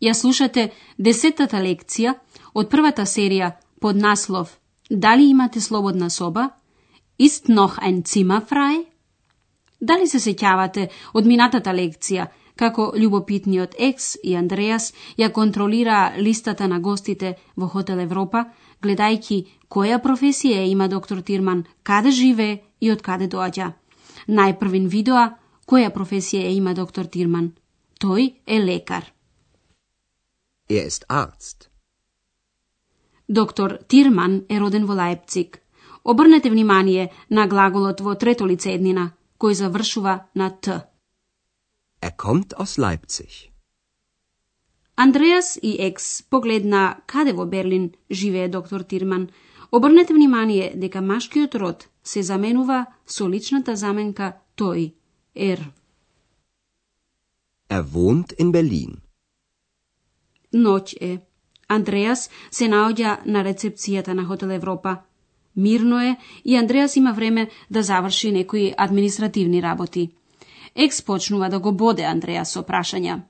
Ја слушате десетата лекција од првата серија под наслов Дали имате слободна соба? Ist noch ein Zimmer frei? Дали се сеќавате од минатата лекција како љубопитниот Екс и Андреас ја контролира листата на гостите во Хотел Европа, гледајќи која професија има доктор Тирман, каде живее и од каде доаѓа. Најпрвин видоа која професија има доктор Тирман. Тој е лекар. Er ist Arzt. Доктор Тирман е роден во Лаепциг. Обрнете внимание на глаголот во трето лице еднина, кој завршува на Т. Er kommt aus Leipzig. Андреас и Екс погледна каде во Берлин живее доктор Тирман. Обрнете внимание дека машкиот род се заменува со личната заменка тој, ер. Er wohnt in Berlin. Ноќ е. Андреас се наоѓа на рецепцијата на Хотел Европа. Мирно е и Андреас има време да заврши некои административни работи. Екс почнува да го боде Андреас со прашања.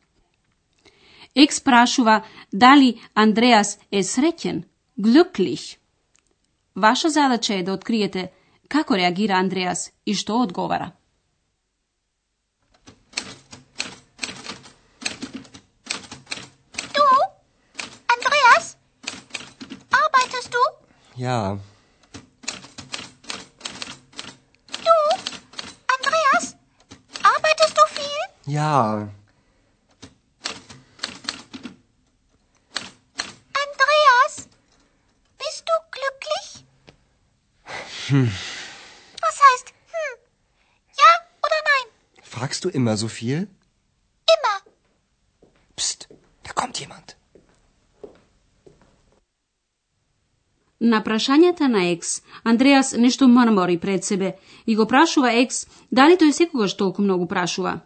Екс прашува дали Андреас е среќен, глюклих. Ваша задача е да откриете како реагира Андреас и што одговара. Ja, Du, Andreas? Arbeitest du viel? ja, Andreas? Bist du glücklich? Was heißt hm? Ja oder nein? fragst du immer so viel? На прашањата на Екс, Андреас нешто мрмори пред себе и го прашува Екс дали тој секогаш толку многу прашува.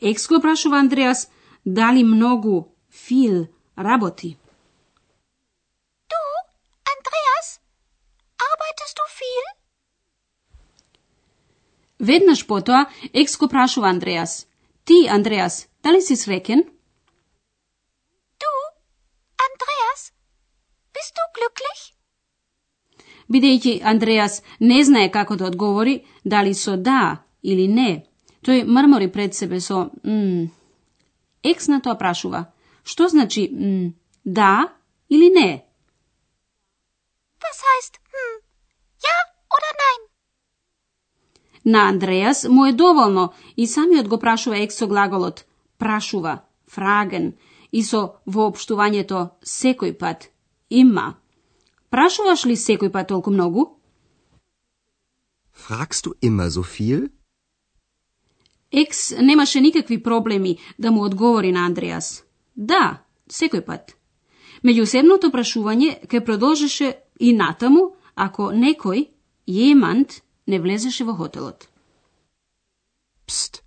Екс го прашува Андреас дали многу фил работи. Du, Andreas? Arbeitest du viel? Веднаш потоа Екс го прашува Андреас. Ти, Андреас, дали си среќен? Du, Andreas? Bist du glücklich? Бидејќи Андреас не знае како да одговори, дали со да или не, тој мрмори пред себе со м. Екс на тоа прашува, што значи м, да или не? Was heißt hm? Ja oder nein? На Андреас му е доволно и самиот го прашува екс со глаголот прашува, фраген и со воопштувањето секој пат има. Прашуваш ли секој пат толку многу? Fragst du immer so viel? Екс немаше никакви проблеми да му одговори на Андреас. Да, секој пат. Меѓусебното прашување ке продолжеше и натаму ако некој, jemand, не влезеше во хотелот. Psst,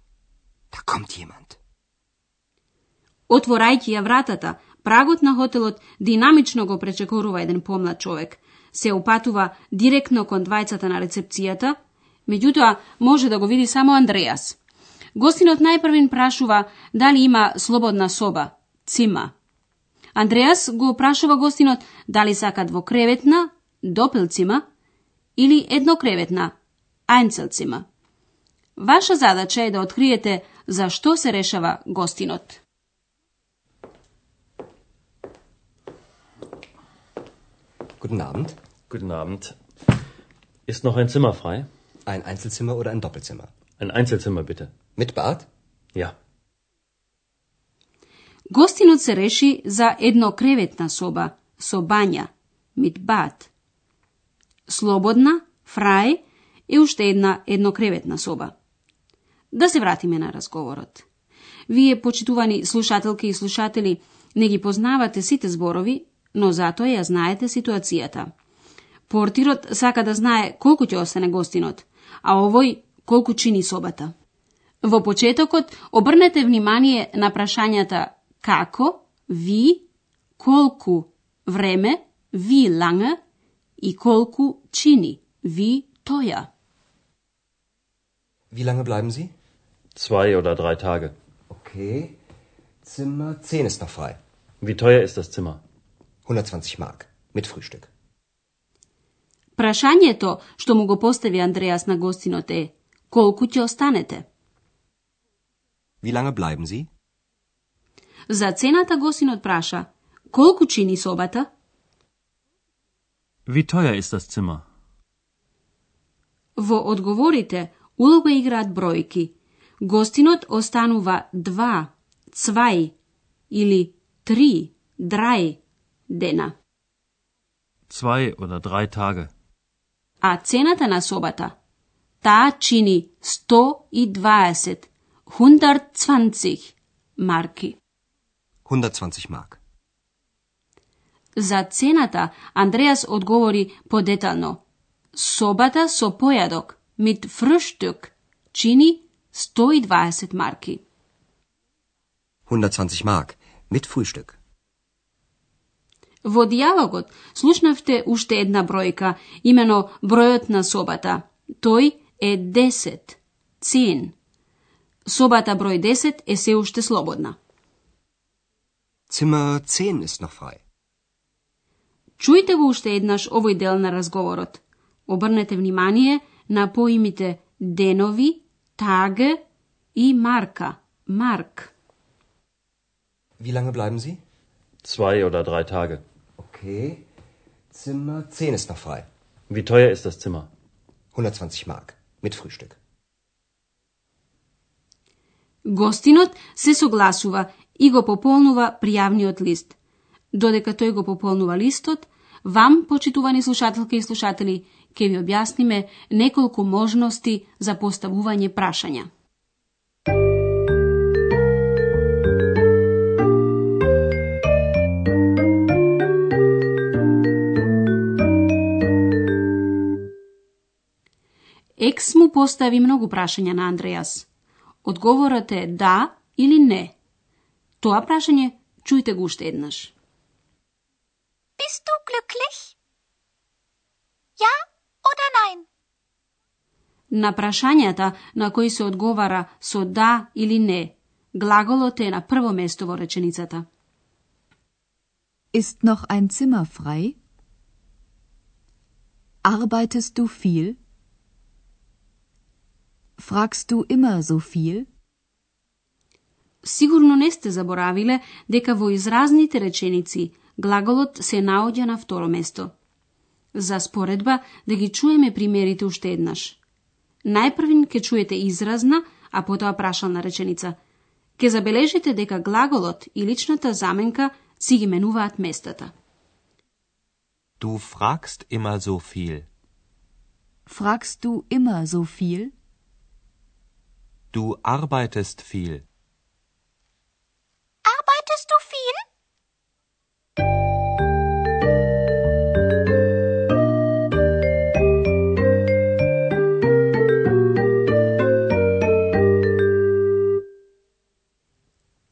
da kommt jemand. Отворајќи ја вратата, прагот на хотелот динамично го пречекорува еден помлад човек. Се упатува директно кон двајцата на рецепцијата, меѓутоа може да го види само Андреас. Гостинот најпрвин прашува дали има слободна соба, цима. Андреас го прашува гостинот дали сака двокреветна, допелцима или еднокреветна, ајнцелцима. Ваша задача е да откриете за што се решава гостинот. Guten Abend. Guten Abend. Ist noch ein Zimmer frei? Ein Einzelzimmer oder ein Doppelzimmer? Ein Einzelzimmer bitte. Mit Bad? Ja. Гостинот се реши за еднокреветна соба со бања, мидбат. Слободна, фрај, е уште една еднокреветна соба. Да се вратиме на разговорот. Вие, почитувани слушателки и слушатели, Не ги познавате сите зборови, но затоа ја знаете ситуацијата. Портирот сака да знае колку ќе остане гостинот, а овој колку чини собата. Во почетокот обрнете внимание на прашањата како, ви, колку време, ви ланge и колку чини, ви тоја. Wie lange bleiben Sie? Zwei oder drei Tage. Okay. Zimmer 10 ist noch frei. Wie teuer ist das Zimmer? 120 Mark. Mit Frühstück. Прашањето што му го постави Андреас на гостинот е колку ќе останете? Wie lange bleiben Sie? За цената гостинот праша колку чини собата? Wie teuer ist das Zimmer? Во одговорите улога играат бројки. Гостинот останува два, цвај или три, драј дена. Zwei oder drei Tage. А цената на собата? Таа чини 120, 120 марки. 120 Mark. За цената Андреас одговори подетално. Собата со појадок, mit Frühstück, чини 120 марки. 120 Mark. Mit Frühstück. Во диалогот слушнавте уште една бројка, имено бројот на собата. Тој е 10, 10. Собата број 10 е се уште слободна. Zimmer 10 ist noch frei. Чујте го уште еднаш овој дел на разговорот. Обрнете внимание на поимите денови, таге и марка, марк. Wie lange bleiben Sie? Zwei oder drei Tage. Okay. Zimmer 10 ist noch frei. Wie teuer ist das Zimmer? 120 Mark. Mit Frühstück. Гостинот се согласува и го пополнува пријавниот лист. Додека тој го пополнува листот, вам, почитувани слушателки и слушатели, ќе ви објасниме неколку можности за поставување прашања. Екс му постави многу прашања на Андреас. Одговорот е да или не. Тоа прашање чујте го уште еднаш. Bist du glücklich? Ja oder nein? На прашањата на кои се одговара со да или не, глаголот е на прво место во реченицата. Ist noch ein Zimmer frei? Arbeitest du viel? Fragst du immer so viel? Сигурно не сте заборавиле дека во изразните реченици глаголот се наоѓа на второ место. За споредба да ги чуеме примерите уште еднаш. Најпрвин ќе чуете изразна, а потоа прашална реченица. Ке забележите дека глаголот и личната заменка си ги менуваат местата. Du fragst immer so viel. Fragst du immer so viel? Du arbeitest viel. Arbeitest du viel?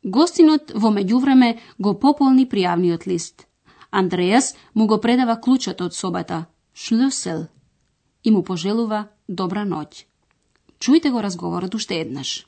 Гостинот во меѓувреме го пополни пријавниот лист. Андреас му го предава клучот од собата, шлюсел, и му пожелува добра ноќ. Чујте го разговорот уште еднаш.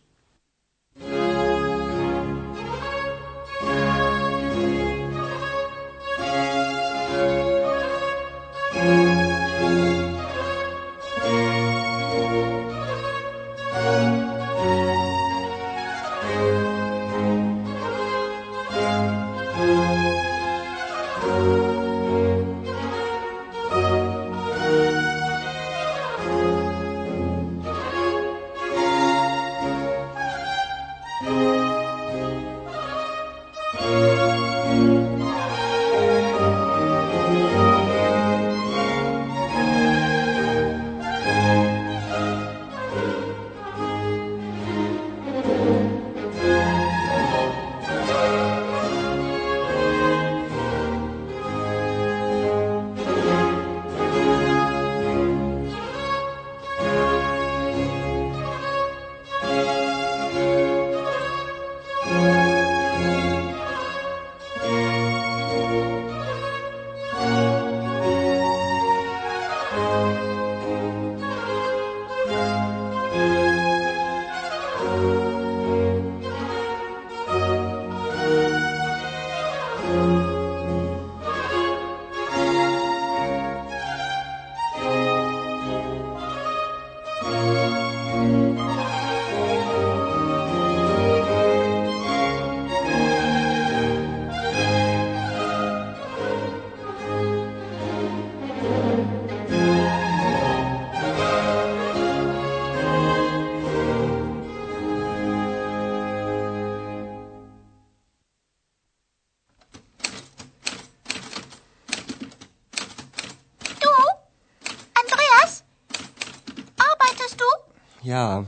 Ja,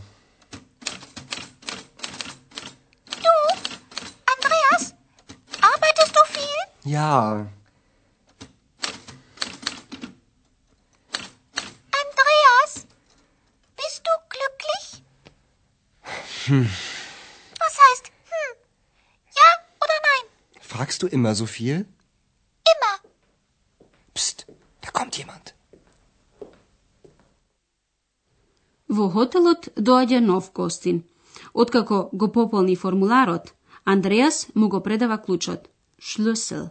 Du, Andreas, arbeitest du viel? ja. Andreas, bist du glücklich? Was heißt hm? Ja oder nein? Fragst du immer so viel? доаѓа нов гостин. Откако го пополни формуларот, Андреас му го предава клучот. Шлюсел.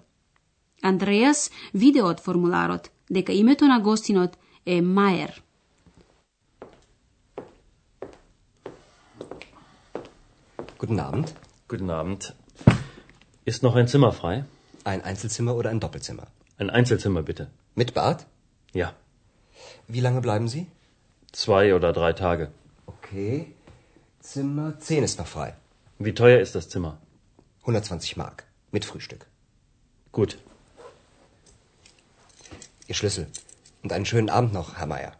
Андреас виде од формуларот дека името на гостинот е Мајер. Guten Abend. Guten Abend. Ist noch ein Zimmer frei? Ein Einzelzimmer oder ein Doppelzimmer? Ein Einzelzimmer bitte. Mit Bad? Ja. Wie lange bleiben Sie? Zwei oder drei Tage. Okay. Zimmer 10 ist noch frei. Wie teuer ist das Zimmer? 120 Mark. Mit Frühstück. Gut. Ihr Schlüssel. Und einen schönen Abend noch, Herr Meier.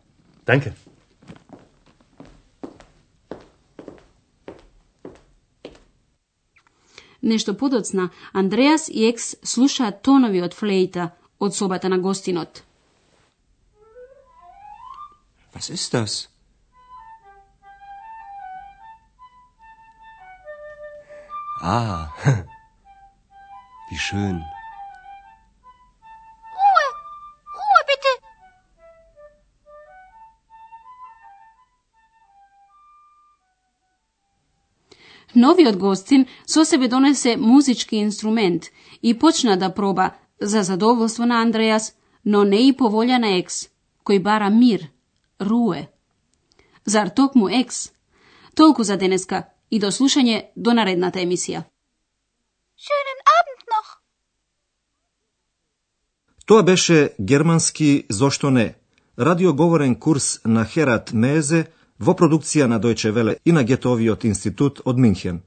Danke. Нешто подоцна, Андреас и Екс слушаат тонови од флејта од собата на гостинот. Was ist das? Ah, wie schön. Ruhe. Ruhe bitte. Новиот гостин со себе донесе музички инструмент и почна да проба за задоволство на Андреас, но не и по волја на Екс, кој бара мир, руе. Зар токму Екс? Толку за денеска и до слушање до наредната емисија. Schönen Abend noch. Тоа беше германски зошто не, радиоговорен курс на Херат Мезе во продукција на Дојче Веле и на Гетовиот институт од Минхен.